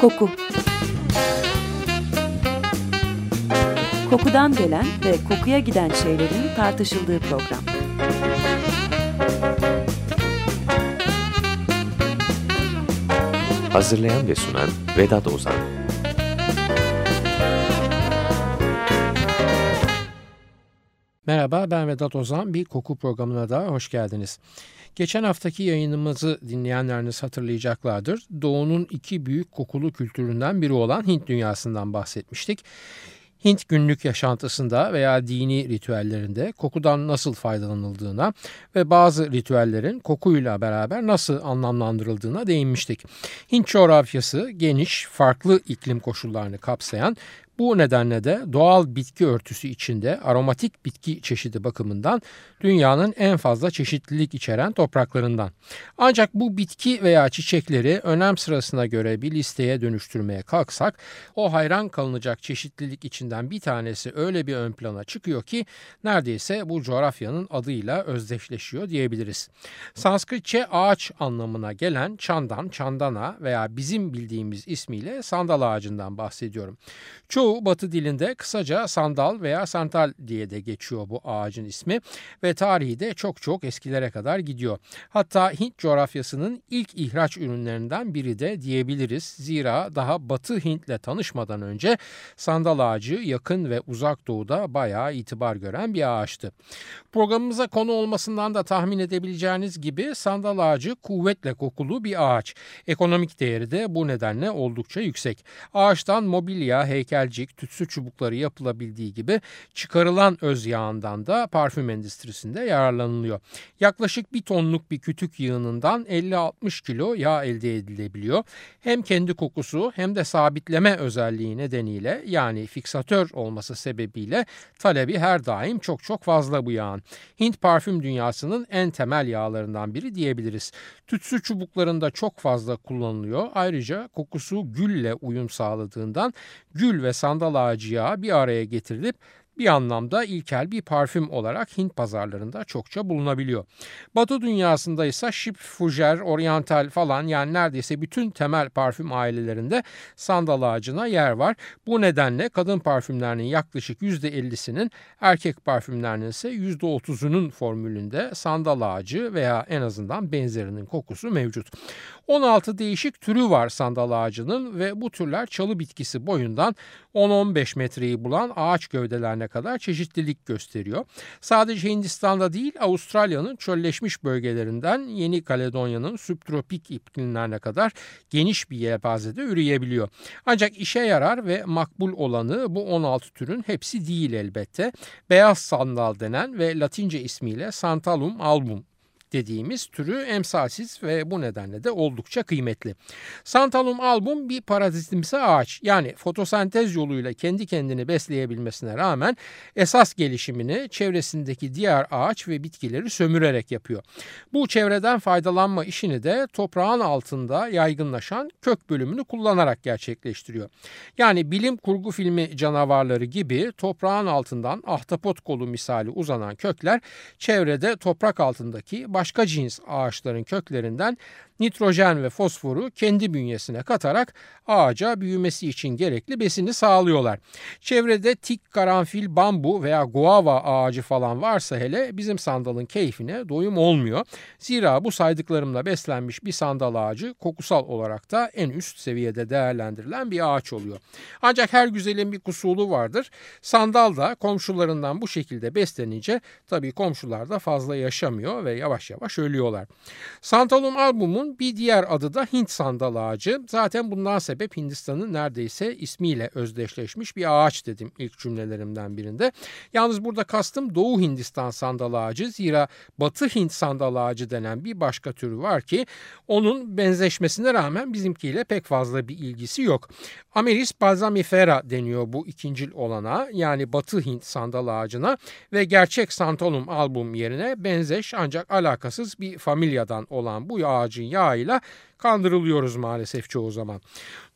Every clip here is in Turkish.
Koku Kokudan gelen ve kokuya giden şeylerin tartışıldığı program. Hazırlayan ve sunan Vedat Ozan Merhaba ben Vedat Ozan. Bir koku programına da hoş geldiniz. Geçen haftaki yayınımızı dinleyenleriniz hatırlayacaklardır. Doğu'nun iki büyük kokulu kültüründen biri olan Hint dünyasından bahsetmiştik. Hint günlük yaşantısında veya dini ritüellerinde kokudan nasıl faydalanıldığına ve bazı ritüellerin kokuyla beraber nasıl anlamlandırıldığına değinmiştik. Hint coğrafyası geniş, farklı iklim koşullarını kapsayan bu nedenle de doğal bitki örtüsü içinde aromatik bitki çeşidi bakımından dünyanın en fazla çeşitlilik içeren topraklarından. Ancak bu bitki veya çiçekleri önem sırasına göre bir listeye dönüştürmeye kalksak o hayran kalınacak çeşitlilik içinden bir tanesi öyle bir ön plana çıkıyor ki neredeyse bu coğrafyanın adıyla özdeşleşiyor diyebiliriz. Sanskritçe ağaç anlamına gelen çandan, çandana veya bizim bildiğimiz ismiyle sandal ağacından bahsediyorum. Çoğu batı dilinde kısaca sandal veya santal diye de geçiyor bu ağacın ismi ve tarihi de çok çok eskilere kadar gidiyor. Hatta Hint coğrafyasının ilk ihraç ürünlerinden biri de diyebiliriz. Zira daha Batı Hint'le tanışmadan önce sandal ağacı yakın ve uzak doğuda bayağı itibar gören bir ağaçtı. Programımıza konu olmasından da tahmin edebileceğiniz gibi sandal ağacı kuvvetle kokulu bir ağaç. Ekonomik değeri de bu nedenle oldukça yüksek. Ağaçtan mobilya, heykelcik, tütsü çubukları yapılabildiği gibi çıkarılan öz yağından da parfüm endüstrisinde yararlanılıyor. Yaklaşık bir tonluk bir kütük yığınından 50-60 kilo yağ elde edilebiliyor. Hem kendi kokusu hem de sabitleme özelliği nedeniyle yani fiksatör olması sebebiyle talebi her daim çok çok fazla bu yağın. Hint parfüm dünyasının en temel yağlarından biri diyebiliriz. Tütsü çubuklarında çok fazla kullanılıyor. Ayrıca kokusu gülle uyum sağladığından gül ve sandal ağacı yağı bir araya getirilip bir anlamda ilkel bir parfüm olarak Hint pazarlarında çokça bulunabiliyor. Batı dünyasında ise Şip, Fujer, Oriental falan yani neredeyse bütün temel parfüm ailelerinde sandal ağacına yer var. Bu nedenle kadın parfümlerinin yaklaşık %50'sinin erkek parfümlerinin ise %30'unun formülünde sandal ağacı veya en azından benzerinin kokusu mevcut. 16 değişik türü var sandal ağacının ve bu türler çalı bitkisi boyundan 10-15 metreyi bulan ağaç gövdelerine kadar çeşitlilik gösteriyor. Sadece Hindistan'da değil Avustralya'nın çölleşmiş bölgelerinden Yeni Kaledonya'nın subtropik iklimlerine kadar geniş bir yelpazede üreyebiliyor. Ancak işe yarar ve makbul olanı bu 16 türün hepsi değil elbette. Beyaz sandal denen ve Latince ismiyle Santalum album dediğimiz türü emsalsiz ve bu nedenle de oldukça kıymetli. Santalum album bir parazitimsi ağaç yani fotosentez yoluyla kendi kendini besleyebilmesine rağmen esas gelişimini çevresindeki diğer ağaç ve bitkileri sömürerek yapıyor. Bu çevreden faydalanma işini de toprağın altında yaygınlaşan kök bölümünü kullanarak gerçekleştiriyor. Yani bilim kurgu filmi canavarları gibi toprağın altından ahtapot kolu misali uzanan kökler çevrede toprak altındaki başka cins ağaçların köklerinden nitrojen ve fosforu kendi bünyesine katarak ağaca büyümesi için gerekli besini sağlıyorlar. Çevrede tik, karanfil, bambu veya guava ağacı falan varsa hele bizim sandalın keyfine doyum olmuyor. Zira bu saydıklarımla beslenmiş bir sandal ağacı kokusal olarak da en üst seviyede değerlendirilen bir ağaç oluyor. Ancak her güzelin bir kusulu vardır. Sandal da komşularından bu şekilde beslenince tabii komşular da fazla yaşamıyor ve yavaş yavaş ölüyorlar. Santalum albumun bir diğer adı da Hint sandal ağacı. Zaten bundan sebep Hindistan'ın neredeyse ismiyle özdeşleşmiş bir ağaç dedim ilk cümlelerimden birinde. Yalnız burada kastım Doğu Hindistan sandal ağacı. Zira Batı Hint sandal ağacı denen bir başka türü var ki onun benzeşmesine rağmen bizimkiyle pek fazla bir ilgisi yok. Ameris balsamifera deniyor bu ikincil olana yani Batı Hint sandal ağacına ve gerçek Santalum album yerine benzeş ancak alakasız bir familyadan olan bu ağacın yağıyla kandırılıyoruz maalesef çoğu zaman.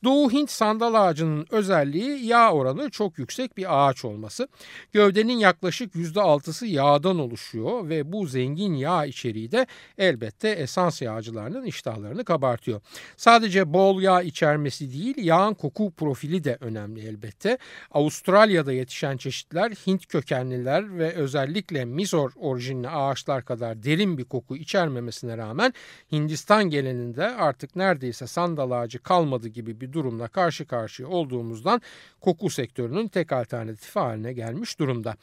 Doğu Hint sandal ağacının özelliği yağ oranı çok yüksek bir ağaç olması. Gövdenin yaklaşık %6'sı yağdan oluşuyor ve bu zengin yağ içeriği de elbette esans yağcılarının iştahlarını kabartıyor. Sadece bol yağ içermesi değil yağın koku profili de önemli elbette. Avustralya'da yetişen çeşitler Hint kökenliler ve özellikle Mizor orijinli ağaçlar kadar derin bir koku içermemesine rağmen Hindistan geleninde artık neredeyse sandal ağacı kalmadı gibi bir durumla karşı karşıya olduğumuzdan koku sektörünün tek alternatifi haline gelmiş durumda.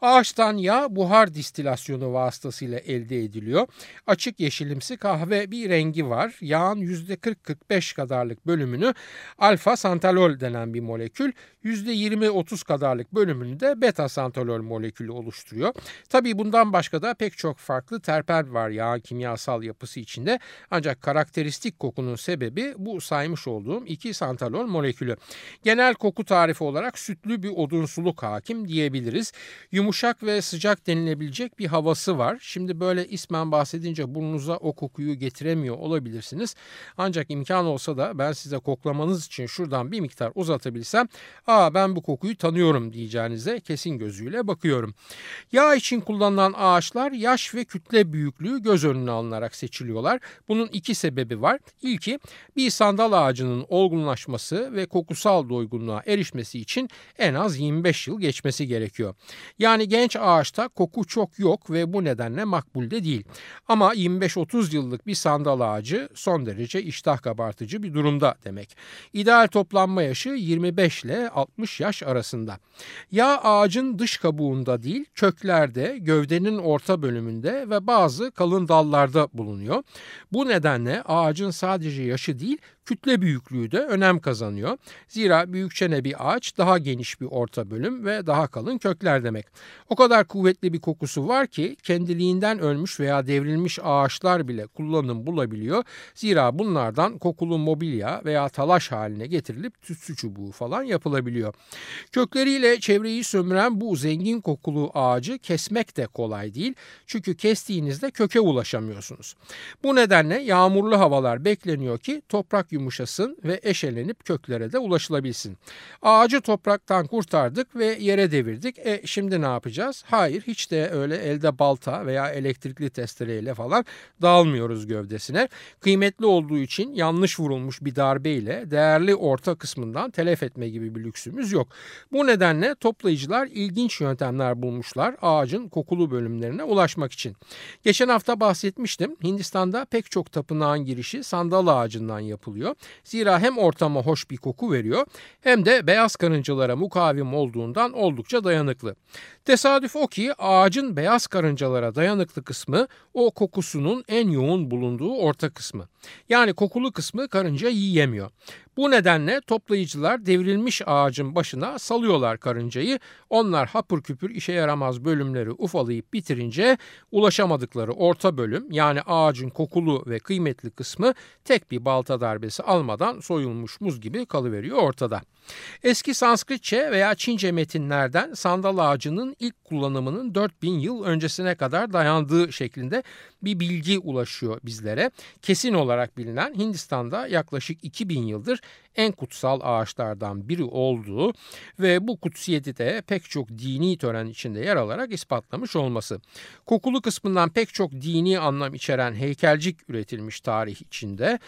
Ağaçtan yağ buhar distilasyonu vasıtasıyla elde ediliyor. Açık yeşilimsi kahve bir rengi var. Yağın %40-45 kadarlık bölümünü alfa santalol denen bir molekül, %20-30 kadarlık bölümünü de beta santalol molekülü oluşturuyor. Tabii bundan başka da pek çok farklı terpen var yağ kimyasal yapısı içinde. Ancak karakteristik kokunun sebebi bu saymış olduğum iki santalol molekülü. Genel koku tarifi olarak sütlü bir odunsuluk hakim diyebiliriz. Yumuşak ve sıcak denilebilecek bir havası var. Şimdi böyle ismen bahsedince burnunuza o kokuyu getiremiyor olabilirsiniz. Ancak imkan olsa da ben size koklamanız için şuradan bir miktar uzatabilsem ''Aa ben bu kokuyu tanıyorum'' diyeceğinize kesin gözüyle bakıyorum. Yağ için kullanılan ağaçlar yaş ve kütle büyüklüğü göz önüne alınarak seçiliyorlar. Bunun iki sebebi var. İlki bir sandal ağacının olgunlaşması ve kokusal doygunluğa erişmesi için en az 25 yıl geçmesi gerekiyor. Yani genç ağaçta koku çok yok ve bu nedenle makbulde değil. Ama 25-30 yıllık bir sandal ağacı son derece iştah kabartıcı bir durumda demek. İdeal toplanma yaşı 25 ile 60 yaş arasında. Yağ ağacın dış kabuğunda değil köklerde, gövdenin orta bölümünde ve bazı kalın dallarda bulunuyor. Bu nedenle ağacın sadece yaşı değil kütle büyüklüğü de önem kazanıyor. Zira büyükçene bir ağaç daha geniş bir orta bölüm ve daha kalın kökler demek. O kadar kuvvetli bir kokusu var ki kendiliğinden ölmüş veya devrilmiş ağaçlar bile kullanım bulabiliyor. Zira bunlardan kokulu mobilya veya talaş haline getirilip tütsü çubuğu falan yapılabiliyor. Kökleriyle çevreyi sömüren bu zengin kokulu ağacı kesmek de kolay değil. Çünkü kestiğinizde köke ulaşamıyorsunuz. Bu nedenle yağmurlu havalar bekleniyor ki toprak yumuşasın ve eşelenip köklere de ulaşılabilsin. Ağacı topraktan kurtardık ve yere devirdik. E şimdi ne yapacağız? Hayır hiç de öyle elde balta veya elektrikli testereyle falan dağılmıyoruz gövdesine. Kıymetli olduğu için yanlış vurulmuş bir darbeyle değerli orta kısmından telef etme gibi bir lüksümüz yok. Bu nedenle toplayıcılar ilginç yöntemler bulmuşlar ağacın kokulu bölümlerine ulaşmak için. Geçen hafta bahsetmiştim. Hindistan'da pek çok tapınağın girişi sandal ağacından yapılıyor. Zira hem ortama hoş bir koku veriyor hem de beyaz karıncalara mukavim olduğundan oldukça dayanıklı. Tesadüf o ki ağacın beyaz karıncalara dayanıklı kısmı o kokusunun en yoğun bulunduğu orta kısmı. Yani kokulu kısmı karınca yiyemiyor. Bu nedenle toplayıcılar devrilmiş ağacın başına salıyorlar karıncayı. Onlar hapır küpür işe yaramaz bölümleri ufalayıp bitirince ulaşamadıkları orta bölüm yani ağacın kokulu ve kıymetli kısmı tek bir balta darbesi almadan soyulmuş muz gibi kalıveriyor ortada. Eski Sanskritçe veya Çince metinlerden sandal ağacının ilk kullanımının 4000 yıl öncesine kadar dayandığı şeklinde bir bilgi ulaşıyor bizlere. Kesin olarak bilinen Hindistan'da yaklaşık 2000 yıldır en kutsal ağaçlardan biri olduğu ve bu kutsiyeti de pek çok dini tören içinde yer alarak ispatlamış olması. Kokulu kısmından pek çok dini anlam içeren heykelcik üretilmiş tarih içinde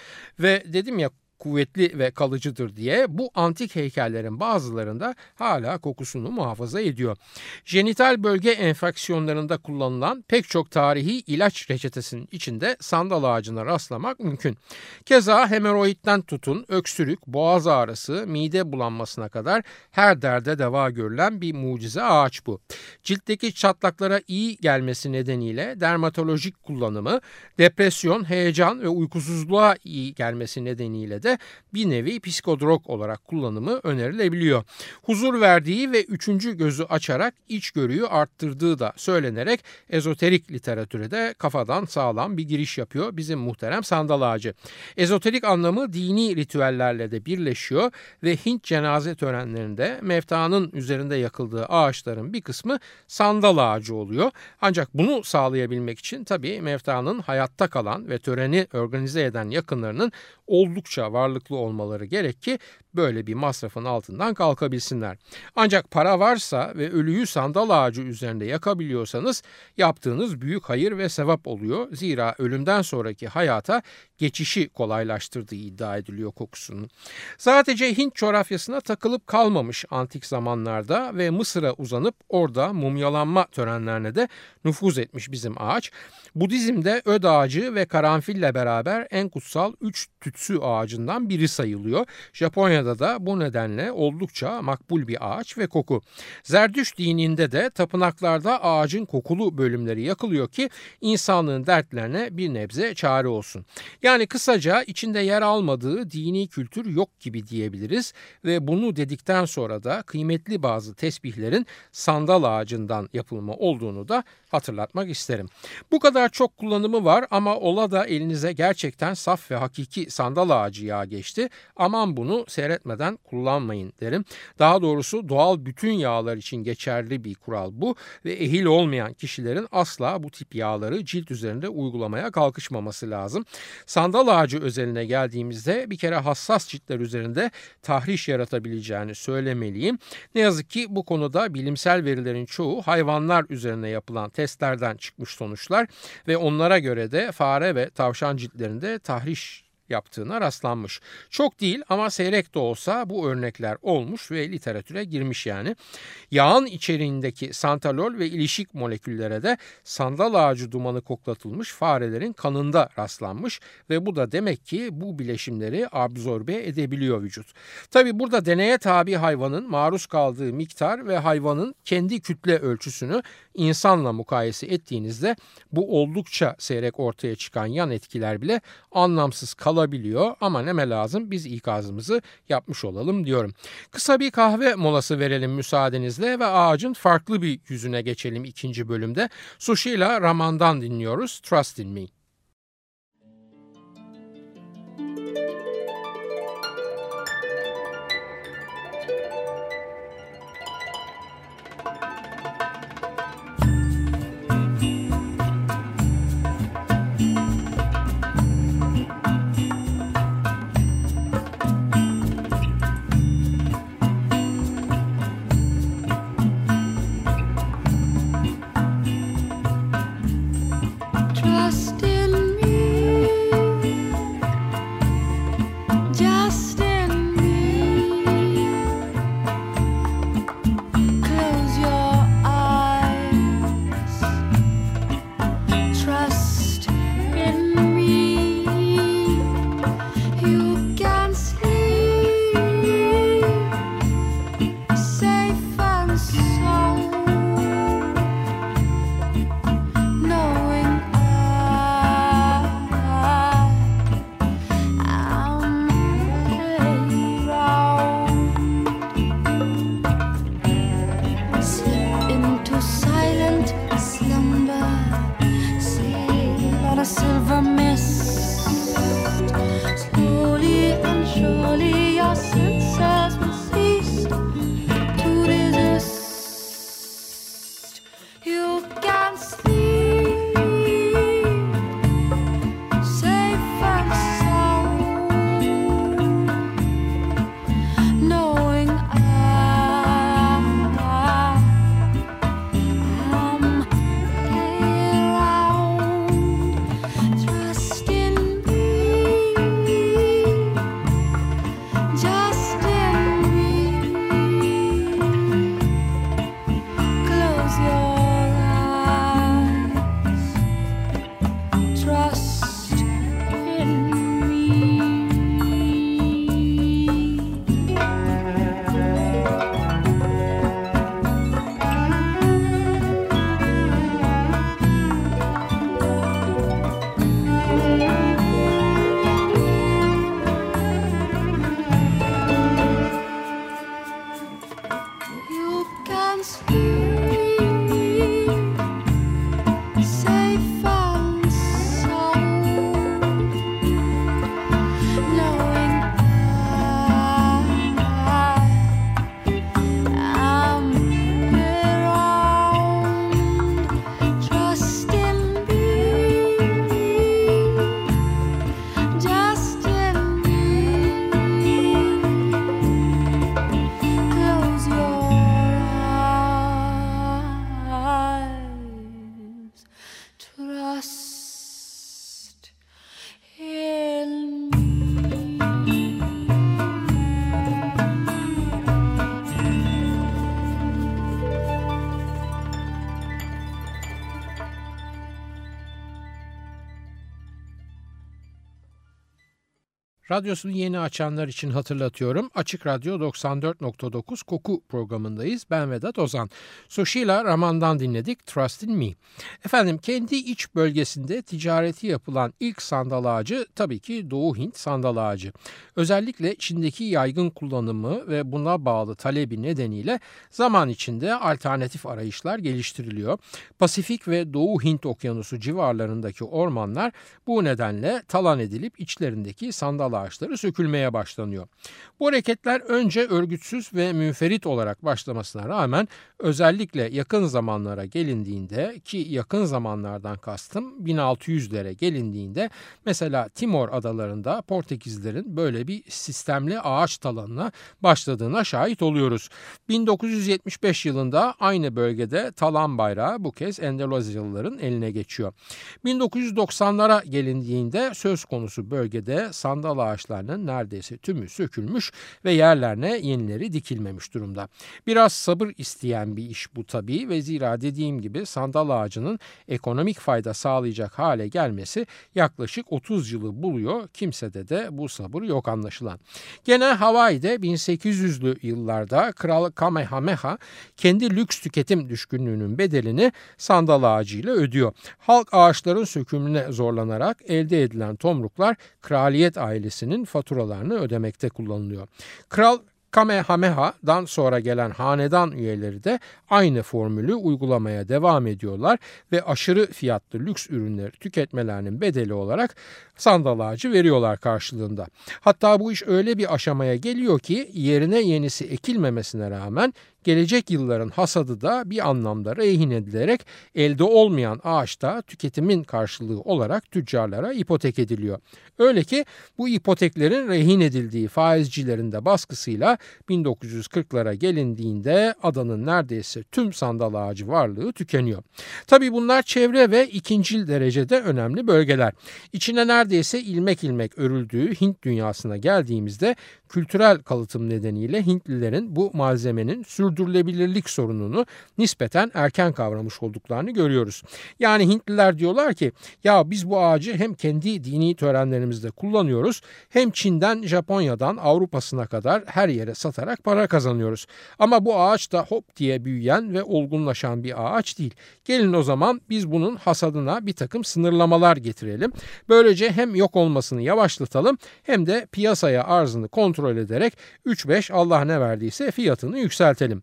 ve dedim ya kuvvetli ve kalıcıdır diye bu antik heykellerin bazılarında hala kokusunu muhafaza ediyor. Jenital bölge enfeksiyonlarında kullanılan pek çok tarihi ilaç reçetesinin içinde sandal ağacına rastlamak mümkün. Keza hemoroidden tutun öksürük, boğaz ağrısı, mide bulanmasına kadar her derde deva görülen bir mucize ağaç bu. Ciltteki çatlaklara iyi gelmesi nedeniyle dermatolojik kullanımı, depresyon, heyecan ve uykusuzluğa iyi gelmesi nedeniyle de bir nevi psikodrog olarak kullanımı önerilebiliyor. Huzur verdiği ve üçüncü gözü açarak içgörüyü arttırdığı da söylenerek ezoterik literatüre de kafadan sağlam bir giriş yapıyor bizim muhterem sandal ağacı. Ezoterik anlamı dini ritüellerle de birleşiyor ve Hint cenaze törenlerinde meftanın üzerinde yakıldığı ağaçların bir kısmı sandal ağacı oluyor. Ancak bunu sağlayabilmek için tabii meftanın hayatta kalan ve töreni organize eden yakınlarının oldukça varlıklı olmaları gerek ki böyle bir masrafın altından kalkabilsinler. Ancak para varsa ve ölüyü sandal ağacı üzerinde yakabiliyorsanız yaptığınız büyük hayır ve sevap oluyor. Zira ölümden sonraki hayata geçişi kolaylaştırdığı iddia ediliyor kokusunun. Sadece Hint coğrafyasına takılıp kalmamış antik zamanlarda ve Mısır'a uzanıp orada mumyalanma törenlerine de nüfuz etmiş bizim ağaç. Budizm'de öd ağacı ve karanfille beraber en kutsal üç tütsü ağacından biri sayılıyor. Japonya'da da bu nedenle oldukça makbul bir ağaç ve koku. Zerdüş dininde de tapınaklarda ağacın kokulu bölümleri yakılıyor ki insanlığın dertlerine bir nebze çare olsun. Yani kısaca içinde yer almadığı dini kültür yok gibi diyebiliriz ve bunu dedikten sonra da kıymetli bazı tesbihlerin sandal ağacından yapılma olduğunu da hatırlatmak isterim. Bu kadar çok kullanımı var ama ola da elinize gerçekten saf ve hakiki sandal ağacı yağı geçti. Aman bunu seyretmeden kullanmayın derim. Daha doğrusu doğal bütün yağlar için geçerli bir kural bu ve ehil olmayan kişilerin asla bu tip yağları cilt üzerinde uygulamaya kalkışmaması lazım. Sandal ağacı özeline geldiğimizde bir kere hassas ciltler üzerinde tahriş yaratabileceğini söylemeliyim. Ne yazık ki bu konuda bilimsel verilerin çoğu hayvanlar üzerine yapılan testlerden çıkmış sonuçlar ve onlara göre de fare ve tavşan ciltlerinde tahriş yaptığına rastlanmış. Çok değil ama seyrek de olsa bu örnekler olmuş ve literatüre girmiş yani. Yağın içeriğindeki santalol ve ilişik moleküllere de sandal ağacı dumanı koklatılmış farelerin kanında rastlanmış ve bu da demek ki bu bileşimleri absorbe edebiliyor vücut. Tabi burada deneye tabi hayvanın maruz kaldığı miktar ve hayvanın kendi kütle ölçüsünü insanla mukayese ettiğinizde bu oldukça seyrek ortaya çıkan yan etkiler bile anlamsız kalabiliyor ama neme lazım biz ikazımızı yapmış olalım diyorum. Kısa bir kahve molası verelim müsaadenizle ve ağacın farklı bir yüzüne geçelim ikinci bölümde. Sushila Raman'dan dinliyoruz Trust in Me. Radyosunu yeni açanlar için hatırlatıyorum. Açık Radyo 94.9 Koku programındayız. Ben Vedat Ozan. Sushila Raman'dan dinledik Trust in Me. Efendim kendi iç bölgesinde ticareti yapılan ilk sandal ağacı tabii ki Doğu Hint sandal ağacı. Özellikle Çin'deki yaygın kullanımı ve buna bağlı talebi nedeniyle zaman içinde alternatif arayışlar geliştiriliyor. Pasifik ve Doğu Hint okyanusu civarlarındaki ormanlar bu nedenle talan edilip içlerindeki sandal ağaçları sökülmeye başlanıyor. Bu hareketler önce örgütsüz ve münferit olarak başlamasına rağmen özellikle yakın zamanlara gelindiğinde ki yakın zamanlardan kastım 1600'lere gelindiğinde mesela Timor adalarında Portekizlerin böyle bir sistemli ağaç talanına başladığına şahit oluyoruz. 1975 yılında aynı bölgede talan bayrağı bu kez Endonezyalıların eline geçiyor. 1990'lara gelindiğinde söz konusu bölgede sandal ağaçlarının neredeyse tümü sökülmüş ve yerlerine yenileri dikilmemiş durumda. Biraz sabır isteyen bir iş bu tabii ve zira dediğim gibi sandal ağacının ekonomik fayda sağlayacak hale gelmesi yaklaşık 30 yılı buluyor. Kimsede de bu sabır yok anlaşılan. Gene Hawaii'de 1800'lü yıllarda Kral Kamehameha kendi lüks tüketim düşkünlüğünün bedelini sandal ağacıyla ödüyor. Halk ağaçların sökümüne zorlanarak elde edilen tomruklar kraliyet ailesinin faturalarını ödemekte kullanılıyor. Kral Kamehameha'dan sonra gelen hanedan üyeleri de aynı formülü uygulamaya devam ediyorlar ve aşırı fiyatlı lüks ürünleri tüketmelerinin bedeli olarak sandal ağacı veriyorlar karşılığında. Hatta bu iş öyle bir aşamaya geliyor ki yerine yenisi ekilmemesine rağmen gelecek yılların hasadı da bir anlamda rehin edilerek elde olmayan ağaçta tüketimin karşılığı olarak tüccarlara ipotek ediliyor. Öyle ki bu ipoteklerin rehin edildiği faizcilerin de baskısıyla 1940'lara gelindiğinde adanın neredeyse tüm sandal ağacı varlığı tükeniyor. Tabii bunlar çevre ve ikincil derecede önemli bölgeler. İçine neredeyse ilmek ilmek örüldüğü Hint dünyasına geldiğimizde kültürel kalıtım nedeniyle Hintlilerin bu malzemenin sürdürülebilirlik sorununu nispeten erken kavramış olduklarını görüyoruz. Yani Hintliler diyorlar ki ya biz bu ağacı hem kendi dini törenlerimizde kullanıyoruz hem Çin'den Japonya'dan Avrupa'sına kadar her yere satarak para kazanıyoruz. Ama bu ağaç da hop diye büyüyen ve olgunlaşan bir ağaç değil. Gelin o zaman biz bunun hasadına bir takım sınırlamalar getirelim. Böylece hem yok olmasını yavaşlatalım hem de piyasaya arzını kontrol ederek 3-5 Allah ne verdiyse fiyatını yükseltelim.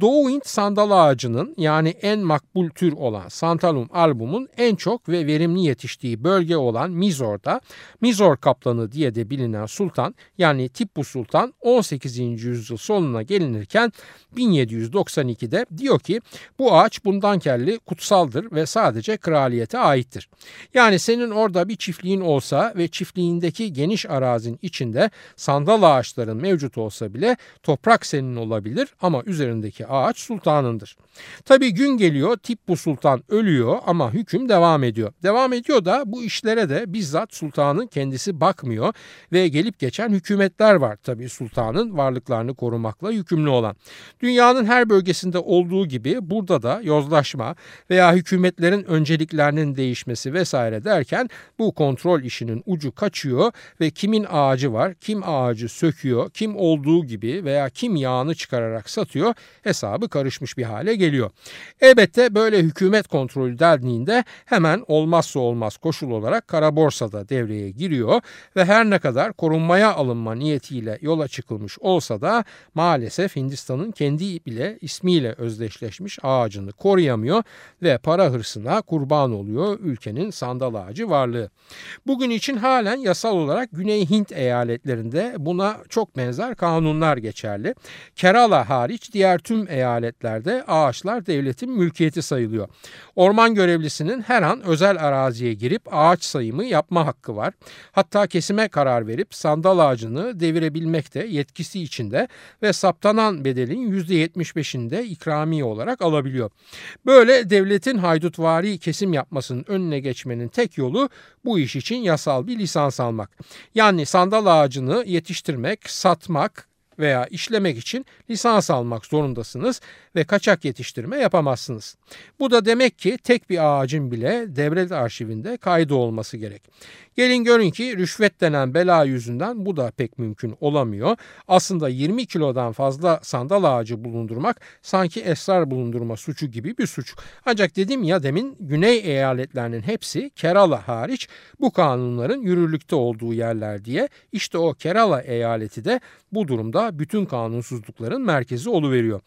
Doğu Hint sandal ağacının yani en makbul tür olan Santalum album'un en çok ve verimli yetiştiği bölge olan Mizor'da Mizor kaplanı diye de bilinen sultan yani Tippu Sultan 18. yüzyıl sonuna gelinirken 1792'de diyor ki bu ağaç bundan kelli kutsaldır ve sadece kraliyete aittir. Yani senin orada bir çiftliğin olsa ve çiftliğindeki geniş arazin içinde sandal ağaçların mevcut olsa bile toprak senin olabilir ama üzerindeki ağaç sultanındır. Tabi gün geliyor Tippu Sultan ölüyor ama hüküm devam ediyor. Devam ediyor da bu işlere de bizzat sultanın kendisi bakmıyor ve gelip geçen hükümetler var tabi sultanın varlıklarını korumakla yükümlü olan. Dünyanın her bölgesinde olduğu gibi burada da yozlaşma veya hükümetlerin önceliklerinin değişmesi vesaire derken bu kontrol işinin ucu kaçıyor ve kimin ağacı var, kim ağacı söküyor, kim olduğu gibi veya kim yağını çıkararak satıyor hesabı karışmış bir hale geliyor. Elbette böyle hükümet kontrolü dendiğinde hemen olmazsa olmaz koşul olarak kara borsada devreye giriyor ve her ne kadar korunmaya alınma niyetiyle yola çıkılmış olsa da maalesef Hindistan'ın kendi bile ismiyle özdeşleşmiş ağacını koruyamıyor ve para hırsına kurban oluyor ülkenin sandal ağacı varlığı. Bugün için halen yasal olarak Güney Hint eyaletlerinde buna çok benzer kanunlar geçerli. Kerala hariç diğer tüm eyaletlerde ağaçlar devletin mülkiyeti sayılıyor. Orman görevlisinin her an özel araziye girip ağaç sayımı yapma hakkı var. Hatta kesime karar verip sandal ağacını devirebilmek de yetkisi içinde ve saptanan bedelin %75'inde ikramiye olarak alabiliyor. Böyle devletin haydutvari kesim yapmasının önüne geçmenin tek yolu bu iş için yasal bir lisans almak. Yani sandal ağacını yetiştirmek, satmak, veya işlemek için lisans almak zorundasınız ve kaçak yetiştirme yapamazsınız. Bu da demek ki tek bir ağacın bile devlet arşivinde kaydı olması gerek. Gelin görün ki rüşvet denen bela yüzünden bu da pek mümkün olamıyor. Aslında 20 kilodan fazla sandal ağacı bulundurmak sanki esrar bulundurma suçu gibi bir suç. Ancak dedim ya demin güney eyaletlerinin hepsi Kerala hariç bu kanunların yürürlükte olduğu yerler diye işte o Kerala eyaleti de bu durumda bütün kanunsuzlukların merkezi oluveriyor.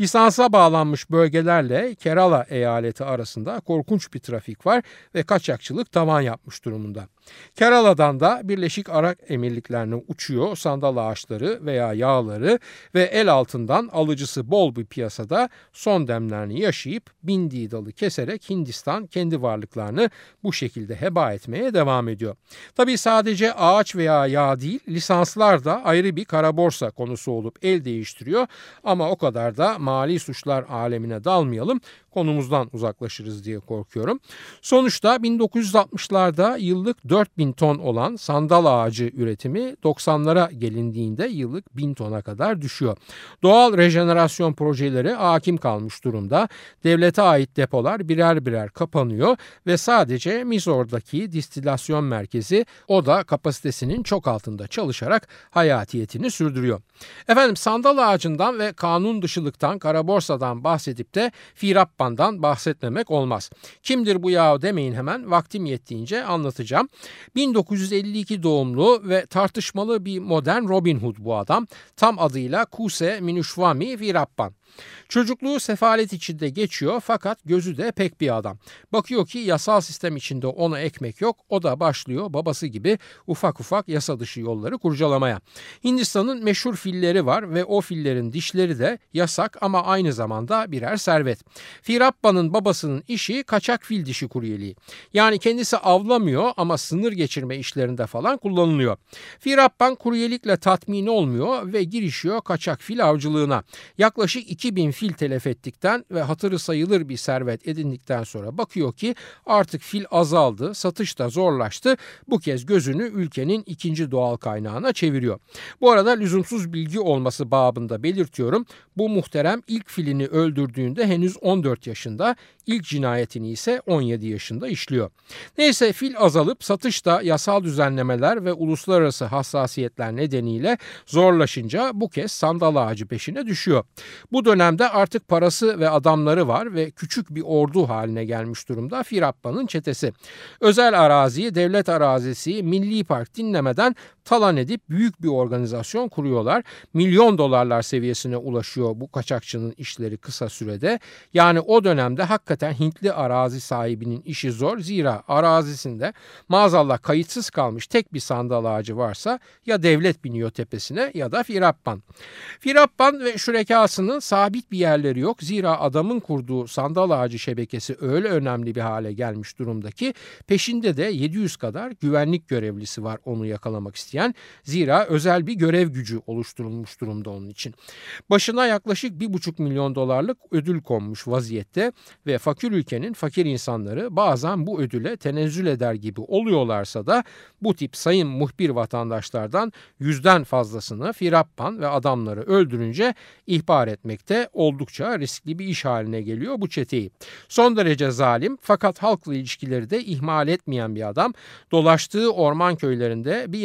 Lisansa bağlanmış bölgelerle Kerala eyaleti arasında korkunç bir trafik var ve kaçakçılık tavan yapmış durumunda. Kerala'dan da Birleşik Arap Emirliklerine uçuyor sandal ağaçları veya yağları ve el altından alıcısı bol bir piyasada son demlerini yaşayıp bindiği dalı keserek Hindistan kendi varlıklarını bu şekilde heba etmeye devam ediyor. Tabi sadece ağaç veya yağ değil lisanslar da ayrı bir kara borsa konusu olup el değiştiriyor ama o kadar da mali suçlar alemine dalmayalım konumuzdan uzaklaşırız diye korkuyorum. Sonuçta 1960'larda yıllık 4000 ton olan sandal ağacı üretimi 90'lara gelindiğinde yıllık 1000 tona kadar düşüyor. Doğal rejenerasyon projeleri hakim kalmış durumda. Devlete ait depolar birer birer kapanıyor ve sadece Mizor'daki distilasyon merkezi o da kapasitesinin çok altında çalışarak hayatiyetini sürdürüyor. Efendim sandal ağacından ve kanun dışılıktan, kara borsadan bahsedip de Firappan'dan bahsetmemek olmaz. Kimdir bu yahu demeyin hemen vaktim yettiğince anlatacağım. 1952 doğumlu ve tartışmalı bir modern Robin Hood bu adam. Tam adıyla Kuse Minushwami Virappan. Çocukluğu sefalet içinde geçiyor fakat gözü de pek bir adam. Bakıyor ki yasal sistem içinde ona ekmek yok. O da başlıyor babası gibi ufak ufak yasa dışı yolları kurcalamaya. Hindistan'ın meşhur filleri var ve o fillerin dişleri de yasak ama aynı zamanda birer servet. Firappa'nın babasının işi kaçak fil dişi kuryeliği. Yani kendisi avlamıyor ama sınır geçirme işlerinde falan kullanılıyor. Firappan kuryelikle tatmin olmuyor ve girişiyor kaçak fil avcılığına. Yaklaşık 2000 fil telef ettikten ve hatırı sayılır bir servet edindikten sonra bakıyor ki artık fil azaldı, satış da zorlaştı. Bu kez gözünü ülkenin ikinci doğal kaynağına çeviriyor. Bu arada lüzumsuz bilgi olması babında belirtiyorum. Bu muhterem ilk filini öldürdüğünde henüz 14 yaşında, ilk cinayetini ise 17 yaşında işliyor. Neyse fil azalıp satışta yasal düzenlemeler ve uluslararası hassasiyetler nedeniyle zorlaşınca bu kez sandal ağacı peşine düşüyor. Bu dönemde artık parası ve adamları var ve küçük bir ordu haline gelmiş durumda Firappa'nın çetesi. Özel araziyi devlet arazisi, milli park dinlemeden talan edip büyük bir organizasyon kuruyorlar. Milyon dolarlar seviyesine ulaşıyor bu kaçakçının işleri kısa sürede. Yani o dönemde hakikaten Hintli arazi sahibinin işi zor. Zira arazisinde maazallah kayıtsız kalmış tek bir sandal ağacı varsa ya devlet biniyor tepesine ya da Firappan. Firappan ve şürekasının sabit bir yerleri yok. Zira adamın kurduğu sandal ağacı şebekesi öyle önemli bir hale gelmiş durumdaki peşinde de 700 kadar güvenlik görevlisi var onu yakalamak isteyen isteyen zira özel bir görev gücü oluşturulmuş durumda onun için. Başına yaklaşık bir buçuk milyon dolarlık ödül konmuş vaziyette ve fakir ülkenin fakir insanları bazen bu ödüle tenezzül eder gibi oluyorlarsa da bu tip sayın muhbir vatandaşlardan yüzden fazlasını Firappan ve adamları öldürünce ihbar etmekte oldukça riskli bir iş haline geliyor bu çeteyi. Son derece zalim fakat halkla ilişkileri de ihmal etmeyen bir adam dolaştığı orman köylerinde bir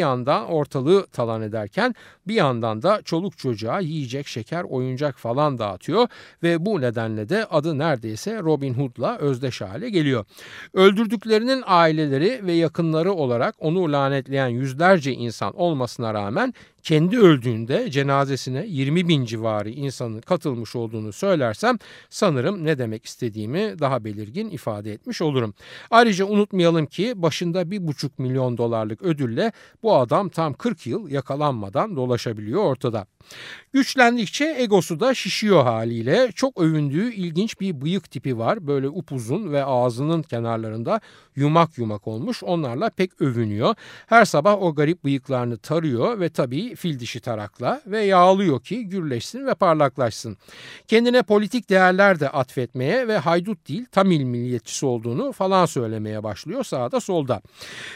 ortalığı talan ederken bir yandan da çoluk çocuğa yiyecek, şeker, oyuncak falan dağıtıyor ve bu nedenle de adı neredeyse Robin Hood'la özdeş hale geliyor. Öldürdüklerinin aileleri ve yakınları olarak onu lanetleyen yüzlerce insan olmasına rağmen kendi öldüğünde cenazesine 20 bin civarı insanın katılmış olduğunu söylersem sanırım ne demek istediğimi daha belirgin ifade etmiş olurum. Ayrıca unutmayalım ki başında bir buçuk milyon dolarlık ödülle bu adam tam 40 yıl yakalanmadan dolaşabiliyor ortada. Güçlendikçe egosu da şişiyor haliyle. Çok övündüğü ilginç bir bıyık tipi var. Böyle upuzun ve ağzının kenarlarında yumak yumak olmuş. Onlarla pek övünüyor. Her sabah o garip bıyıklarını tarıyor ve tabii fil dişi tarakla ve yağlıyor ki gürleşsin ve parlaklaşsın. Kendine politik değerler de atfetmeye ve haydut değil Tamil milliyetçisi olduğunu falan söylemeye başlıyor sağda solda.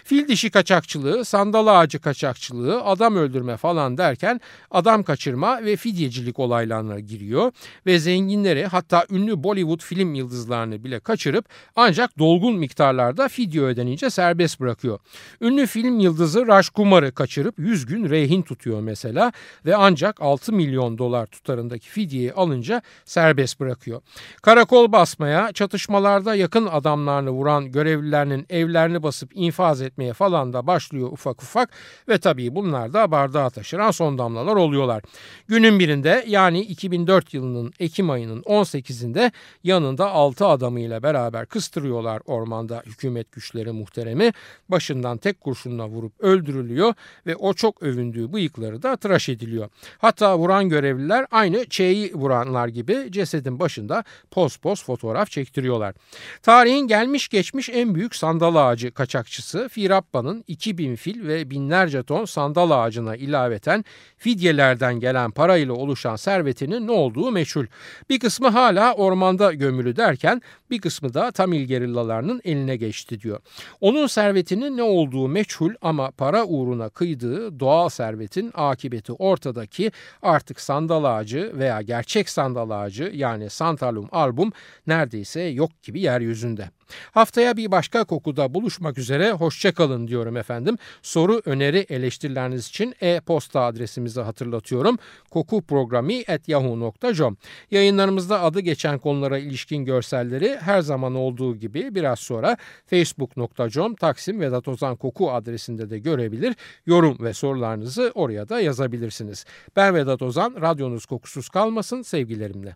Fil dişi kaçakçılığı, sandal ağacı kaçakçılığı, adam öldürme falan derken adam kaçırma ve fidyecilik olaylarına giriyor ve zenginleri hatta ünlü Bollywood film yıldızlarını bile kaçırıp ancak dolgun miktarlarda fidye ödenince serbest bırakıyor. Ünlü film yıldızı Raj Kumar'ı kaçırıp 100 gün rehin tutuyor mesela ve ancak 6 milyon dolar tutarındaki fidyeyi alınca serbest bırakıyor. Karakol basmaya, çatışmalarda yakın adamlarını vuran görevlilerinin evlerini basıp infaz etmeye falan da başlıyor ufak ufak ve tabii bunlar da bardağa taşıran son damlalar oluyorlar. Günün birinde yani 2004 yılının Ekim ayının 18'inde yanında 6 adamıyla beraber kıstırıyorlar ormanda hükümet güçleri muhteremi. Başından tek kurşunla vurup öldürülüyor ve o çok övündüğü bıyıkları da tıraş ediliyor. Hatta vuran görevliler aynı Ç'yi vuranlar gibi cesedin başında poz poz fotoğraf çektiriyorlar. Tarihin gelmiş geçmiş en büyük sandal ağacı kaçakçısı Firappa'nın 2000 fil ve binlerce ton sandal ağacına ilaveten fidyelerden gelen parayla oluşan servetinin ne olduğu meçhul. Bir kısmı hala ormanda gömülü derken bir kısmı da Tamil gerillalarının eline geçti diyor. Onun servetinin ne olduğu meçhul ama para uğruna kıydığı doğal servetin akıbeti ortadaki artık sandal ağacı veya gerçek sandal ağacı yani Santalum album neredeyse yok gibi yeryüzünde. Haftaya bir başka kokuda buluşmak üzere hoşçakalın diyorum efendim. Soru, öneri, eleştirileriniz için e-posta adresimizi hatırlatıyorum. kokuprogrami.yahoo.com Yayınlarımızda adı geçen konulara ilişkin görselleri her zaman olduğu gibi biraz sonra facebook.com Taksim Vedat Ozan Koku adresinde de görebilir. Yorum ve sorularınızı oraya da yazabilirsiniz. Ben Vedat Ozan, radyonuz kokusuz kalmasın sevgilerimle.